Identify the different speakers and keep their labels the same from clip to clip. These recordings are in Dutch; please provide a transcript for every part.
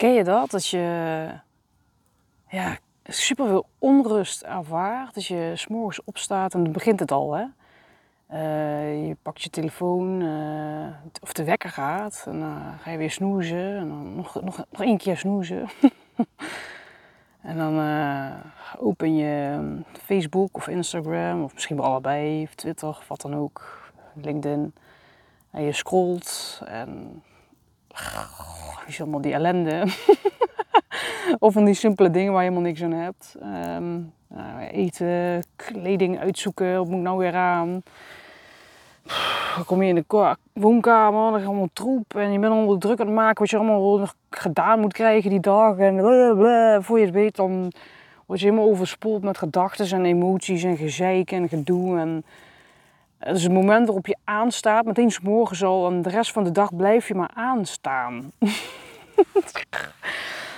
Speaker 1: Ken je dat? Dat je ja, super veel onrust ervaart. Dat je s'morgens opstaat en dan begint het al. Hè? Uh, je pakt je telefoon uh, of de wekker gaat. En dan ga je weer snoezen. En dan nog, nog, nog één keer snoezen. en dan uh, open je Facebook of Instagram. Of misschien wel allebei. Of Twitter of wat dan ook. LinkedIn. En je scrolt. En is allemaal die ellende. of van die simpele dingen waar je helemaal niks aan hebt. Um, nou, eten, kleding uitzoeken, wat moet ik nou weer aan? Dan kom je in de woonkamer, dan is allemaal troep en je bent allemaal druk aan het maken wat je allemaal nog gedaan moet krijgen die dag. En voor je het weet, dan word je helemaal overspoeld met gedachten en emoties en gezeik en gedoe. En het is het moment waarop je aanstaat, meteen s morgens al en de rest van de dag blijf je maar aanstaan.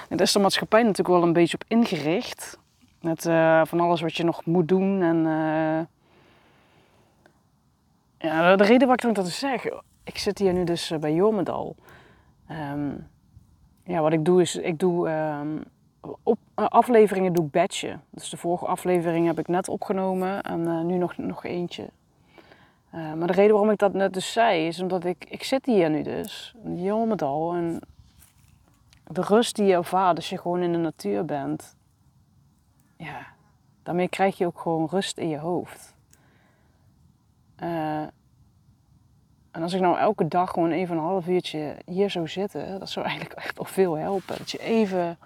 Speaker 1: en daar is de maatschappij natuurlijk wel een beetje op ingericht. Met uh, van alles wat je nog moet doen. En uh, ja, de reden waarom ik dat zeg, ik zit hier nu dus eh, bij Jormedal. Um, ja, wat ik doe is, ik doe um, op, afleveringen doe ik batchen. Dus de vorige aflevering heb ik net opgenomen en nu nog, nog eentje. Uh, maar de reden waarom ik dat net dus zei, is omdat ik, ik zit hier nu dus, in Jormedal. En de rust die je ervaart als je gewoon in de natuur bent, ja, daarmee krijg je ook gewoon rust in je hoofd. Uh, en als ik nou elke dag gewoon even een half uurtje hier zou zitten, dat zou eigenlijk echt al veel helpen. Dat je even,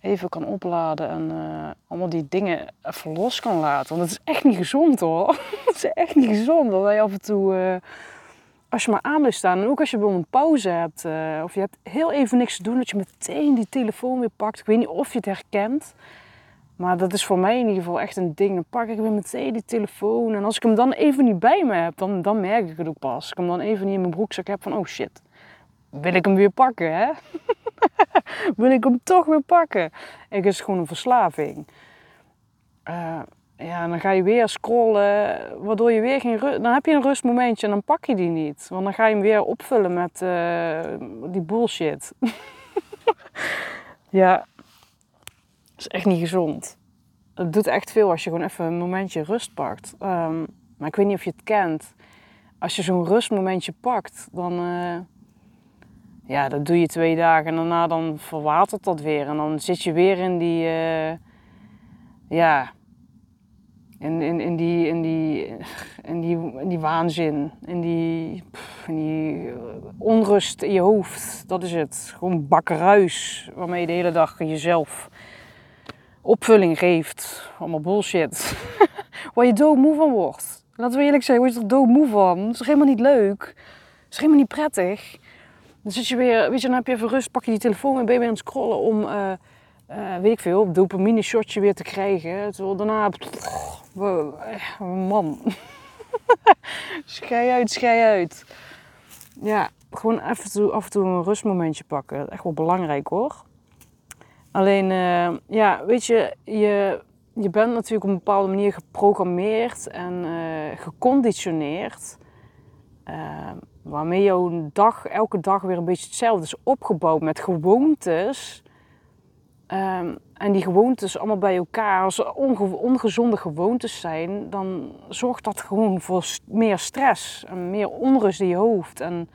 Speaker 1: even kan opladen en uh, allemaal die dingen even los kan laten. Want het is echt niet gezond hoor. het is echt niet gezond dat je af en toe... Uh, als je maar aan blijft staan en ook als je bijvoorbeeld een pauze hebt uh, of je hebt heel even niks te doen, dat je meteen die telefoon weer pakt. Ik weet niet of je het herkent, maar dat is voor mij in ieder geval echt een ding. Dan pak ik weer meteen die telefoon en als ik hem dan even niet bij me heb, dan, dan merk ik het ook pas. Ik hem dan even niet in mijn broekzak heb van oh shit, wil ik hem weer pakken hè? wil ik hem toch weer pakken? Ik is gewoon een verslaving. Uh, ja, dan ga je weer scrollen, waardoor je weer geen rust... Dan heb je een rustmomentje en dan pak je die niet. Want dan ga je hem weer opvullen met uh, die bullshit. ja, dat is echt niet gezond. Het doet echt veel als je gewoon even een momentje rust pakt. Um, maar ik weet niet of je het kent. Als je zo'n rustmomentje pakt, dan... Uh, ja, dat doe je twee dagen en daarna dan verwatert dat weer. En dan zit je weer in die... Uh, ja, in, in, in, die, in, die, in, die, die waanzin, in die, in die onrust in je hoofd. Dat is het. Gewoon bakkeruis waarmee je de hele dag jezelf opvulling geeft. Allemaal bullshit. Waar je doodmoe van wordt. Laten we eerlijk zijn, word je er doodmoe van. Dat is helemaal niet leuk. Dat is helemaal niet prettig. Dan je weer, weet je, dan heb je even rust, pak je die telefoon en ben je aan het scrollen om... Uh, uh, weet ik veel, dopamine shotje weer te krijgen. Terwijl daarna, wow, man, schei uit, schei uit. Ja, gewoon af en toe, af en toe een rustmomentje pakken. Echt wel belangrijk hoor. Alleen, ja, weet je, je, je bent natuurlijk op een bepaalde manier geprogrammeerd en geconditioneerd. Waarmee jouw dag elke dag weer een beetje hetzelfde is opgebouwd met gewoontes Um, en die gewoontes allemaal bij elkaar, als er ongezonde gewoontes zijn, dan zorgt dat gewoon voor meer stress en meer onrust in je hoofd. En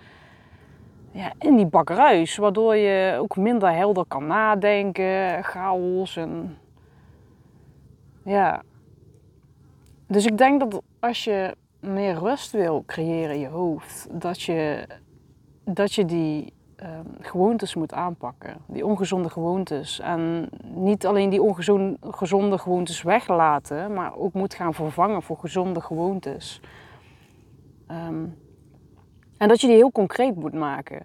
Speaker 1: ja, in die bakkeruis, waardoor je ook minder helder kan nadenken, chaos en ja. Dus ik denk dat als je meer rust wil creëren in je hoofd, dat je, dat je die Ehm, gewoontes moet aanpakken. Die ongezonde gewoontes. En niet alleen die ongezonde gewoontes weglaten, maar ook moet gaan vervangen voor gezonde gewoontes. Um, En dat je die heel concreet moet maken.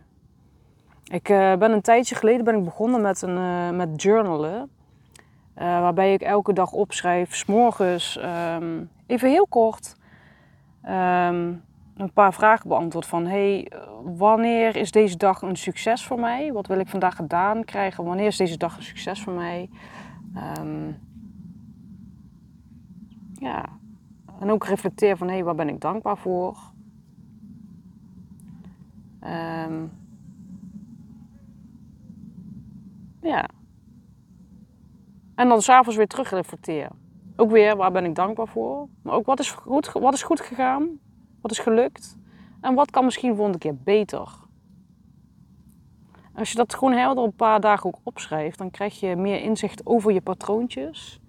Speaker 1: Ik uh, ben een tijdje geleden ben ik begonnen met, een, uh, met journalen. Uh, waarbij ik elke dag opschrijf, s'morgens um, even heel kort um, een paar vragen beantwoord. Van hey, wanneer is deze dag een succes voor mij? Wat wil ik vandaag gedaan krijgen? Wanneer is deze dag een succes voor mij? Um, ja, en ook reflecteer van hé, hey, waar ben ik dankbaar voor? Um, ja. En dan s'avonds weer terug reflecteren. Ook weer, waar ben ik dankbaar voor? Maar ook, wat is goed, wat is goed gegaan? Wat is gelukt? En wat kan misschien volgende keer beter? Als je dat gewoon helder een paar dagen ook opschrijft, dan krijg je meer inzicht over je patroontjes.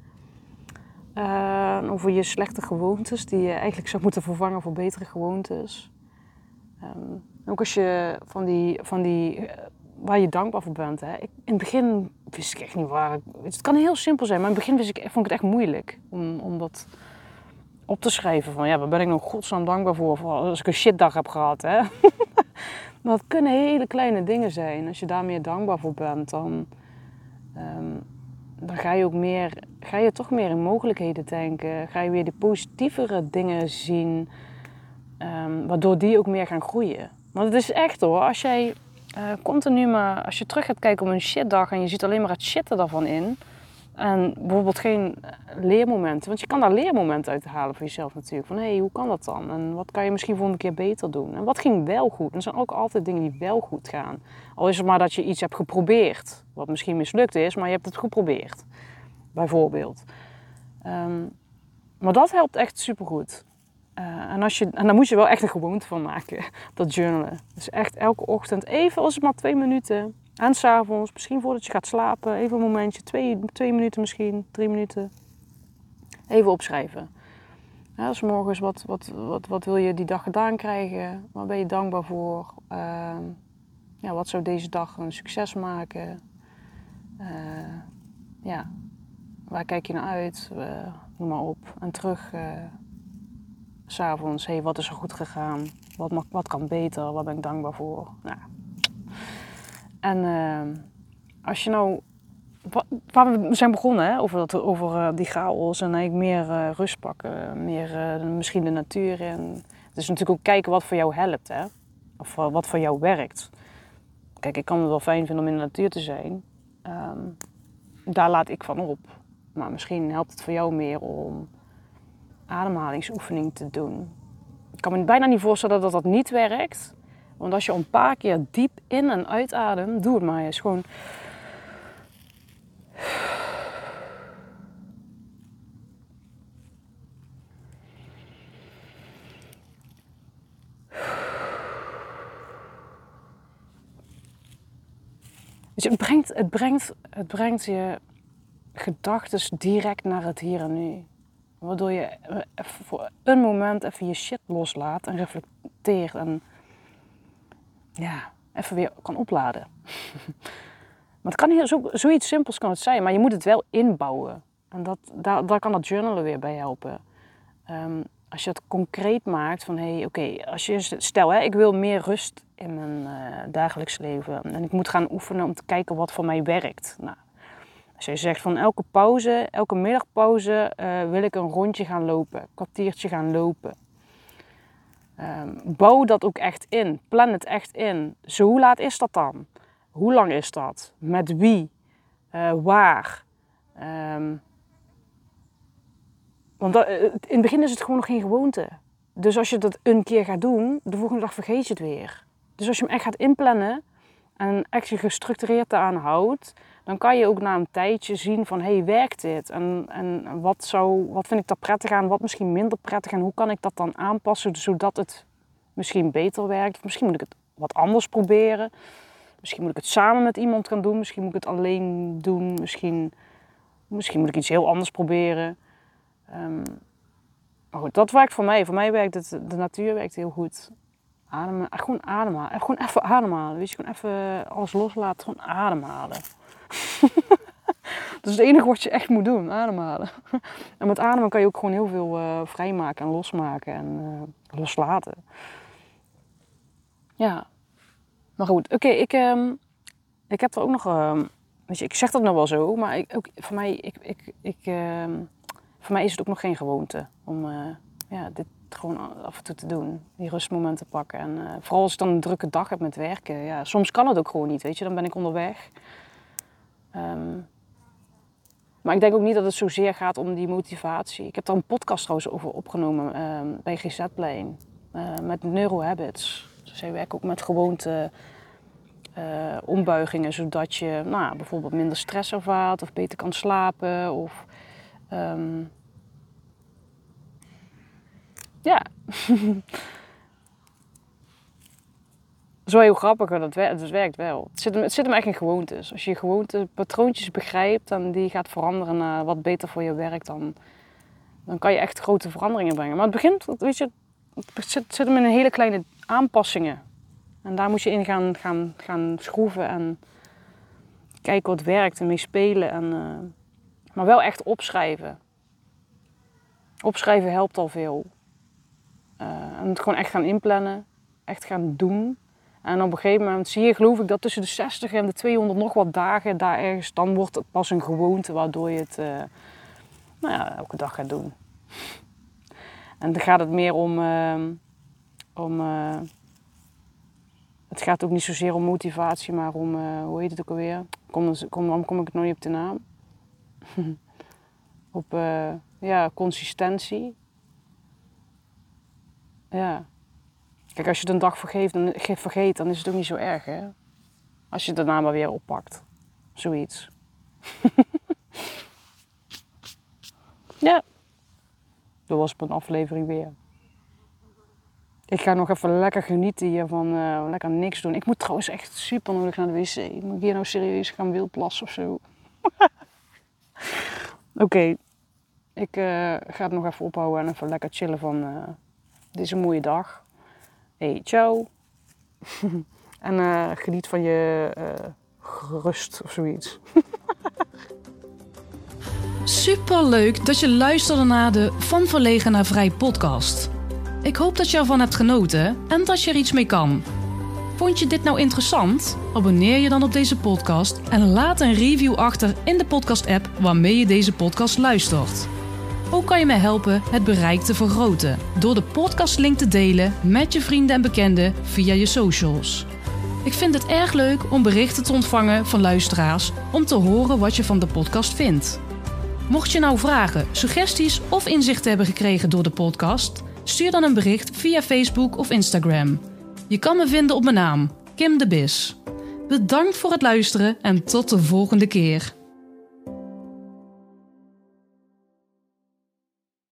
Speaker 1: Uh, over je slechte gewoontes, die je eigenlijk zou moeten vervangen voor betere gewoontes. Um, ook als je van die, van die eh, waar je dankbaar voor bent. Hè. In het begin wist ik echt niet waar. Het kan heel simpel zijn, maar in het begin wist ik, vond ik het echt moeilijk om, om dat op te schrijven. Van ja, waar ben ik nog godsnaam dankbaar voor, voor als ik een shitdag heb gehad. Hè. maar het kunnen hele kleine dingen zijn. Als je daar meer dankbaar voor bent, dan, um, dan ga je ook meer, ga je toch meer in mogelijkheden denken. Ga je weer de positievere dingen zien, um, waardoor die ook meer gaan groeien. Want het is echt hoor, als jij uh, continu maar, als je terug gaat kijken op een shitdag en je ziet alleen maar het shitten daarvan in. En bijvoorbeeld geen leermomenten. Want je kan daar leermomenten uit halen voor jezelf natuurlijk. Van hé, hey, hoe kan dat dan? En wat kan je misschien volgende keer beter doen? En wat ging wel goed? En er zijn ook altijd dingen die wel goed gaan. Al is het maar dat je iets hebt geprobeerd. Wat misschien mislukt is, maar je hebt het geprobeerd. Bijvoorbeeld. Um, maar dat helpt echt supergoed. Uh, en, als je, en daar moet je wel echt een gewoonte van maken, dat journalen. Dus echt elke ochtend even, als het maar twee minuten. En s'avonds, misschien voordat je gaat slapen, even een momentje, twee, twee minuten misschien, drie minuten. Even opschrijven. Dus morgens, wat, wat, wat, wat wil je die dag gedaan krijgen? Waar ben je dankbaar voor? Uh, ja, wat zou deze dag een succes maken? Uh, ja, waar kijk je naar uit? Uh, noem maar op. En terug s'avonds, hey, wat is er goed gegaan? Wat, wat kan beter? Waar ben ik dankbaar voor? Nou. En uh, als je nou, waar we zijn begonnen, hè, over, dat, over uh, die chaos en eigenlijk meer uh, rust pakken, meer misschien de natuur in. Het is natuurlijk ook kijken wat voor jou helpt, hè? of wat voor jou werkt. Kijk, ik kan het wel fijn vinden om in de natuur te zijn. Um, daar laat ik van op. Maar misschien helpt het voor jou meer om ademhalingsoefening te doen. Ik kan me bijna niet voorstellen dat dat niet werkt. Want als je een paar keer diep in en uitademt, doe het maar eens. Gewoon. Dus het brengt, het brengt, het brengt je gedachten direct naar het hier en nu. Waardoor je voor een moment even je shit loslaat en reflecteert en ja, even weer kan opladen. maar kan hier zo, zoiets simpels kan het zijn, maar je moet het wel inbouwen. En dat, daar, daar kan dat journalen weer bij helpen. Um, als je het concreet maakt van hé, hey, oké, als je stel hè, ik wil meer rust in mijn uh, dagelijks leven en ik moet gaan oefenen om te kijken wat voor mij werkt. Nou, je zegt van elke pauze, elke middagpauze uh, wil ik een rondje gaan lopen, een kwartiertje gaan lopen. Um, bouw dat ook echt in. Plan het echt in. Zo hoe laat is dat dan? Hoe lang is dat? Met wie? Uh, waar? Um, want eh, in het begin is het gewoon nog geen gewoonte. Dus als je dat een keer gaat doen, de volgende dag vergeet je het weer. Dus als je hem echt gaat inplannen en echt je gestructureerd aan houdt, dan kan je ook na een tijdje zien van, hey, werkt dit? En, en wat, zou, wat vind ik daar prettig aan, wat misschien minder prettig en hoe kan ik dat dan aanpassen zodat het misschien beter werkt? misschien moet ik het wat anders proberen. Misschien moet ik het samen met iemand gaan doen. Misschien moet ik het alleen doen. Misschien, misschien moet ik iets heel anders proberen. Um, maar goed, dat werkt voor mij. Voor mij werkt het, de natuur werkt heel goed. Ademen, gewoon ademhalen. Gewoon even ademhalen. Weet je, gewoon even alles loslaten. Gewoon ademhalen. dat is het enige wat je echt moet doen, ademhalen. en met ademen kan je ook gewoon heel veel uh, vrijmaken en losmaken en uh, loslaten. Ja. Maar goed, oké, ik, ehm, ik heb er ook nog... ehm, weet je, ik zeg dat nou wel zo, maar ook, voor, mij, ik, ik, ik, ehm, voor mij is het ook nog geen gewoonte om eh, ja, dit gewoon af en toe te doen. Die rustmomenten pakken. En eh, vooral als ik dan een drukke dag heb met werken. Ja, soms kan het ook gewoon niet, weet je. Dan ben ik onderweg. Ehm, maar ik denk ook niet dat het zozeer gaat om die motivatie. Ik heb daar een podcast trouwens over opgenomen ehm, bij GZ-plein. eh, met Neurohabits. Dus zij werken ook met gewoonte eh, ombuigingen. Zodat je nou, bijvoorbeeld minder stress ervaart. Of beter kan slapen. Of ehm, ja. Zo heel grappig, dat werkt, het werkt wel. Het zit, hem, het zit hem echt in gewoontes. Als je gewoonte patroontjes begrijpt en die gaat veranderen naar wat beter voor je werkt, dan, dan kan je echt grote veranderingen brengen. Maar het begint, weet je, het zit, zit hem in hele kleine aanpassingen. En daar moet je in gaan, gaan, gaan schroeven en kijken wat werkt en mee spelen. En, eh, maar wel echt opschrijven. Opschrijven helpt al veel. Eh, en het gewoon echt gaan inplannen. Echt gaan doen. En op een gegeven moment zie je, geloof ik, dat tussen de 60 en de 200 nog wat dagen, daar ergens, dan wordt het pas een gewoonte waardoor je het eh, nou ja, elke dag gaat doen. En dan gaat het meer om, eh, om eh, het gaat ook niet zozeer om motivatie, maar om, eh, hoe heet het ook alweer? Kom, kom, waarom kom ik nog niet op de naam? op, ja, consistentie. Ja. Kijk, als je het een dag vergeet dan, ge- vergeet, dan is het ook niet zo erg, hè? Als je het daarna maar weer oppakt. Zoiets. ja. Dat was mijn aflevering weer. Ik ga nog even lekker genieten hier van eh, lekker niks doen. Ik moet trouwens echt super nodig naar de wc. Moet ik hier nou serieus gaan wildplassen of zo? Oké. Ik eh, ga het nog even ophouden en even lekker chillen van eh, deze mooie dag. Hey, ciao. en eh, geniet van je eh, rust of zoiets.
Speaker 2: Super leuk dat je luisterde naar de Van Verlegen naar Vrij podcast. Ik hoop dat je ervan hebt genoten en dat je er iets mee kan. Vond je dit nou interessant? Abonneer je dan op deze podcast en laat een review achter in de podcast-app waarmee je deze podcast luistert. Ook kan je mij helpen het bereik te vergroten door de podcastlink te delen met je vrienden en bekenden via je socials. Ik vind het erg leuk om berichten te ontvangen van luisteraars om te horen wat je van de podcast vindt. Mocht je nou vragen, suggesties of inzichten hebben gekregen door de podcast, stuur dan een bericht via Facebook of Instagram. Je kan me vinden op mijn naam, Kim de Bis. Bedankt voor het luisteren en tot de volgende keer.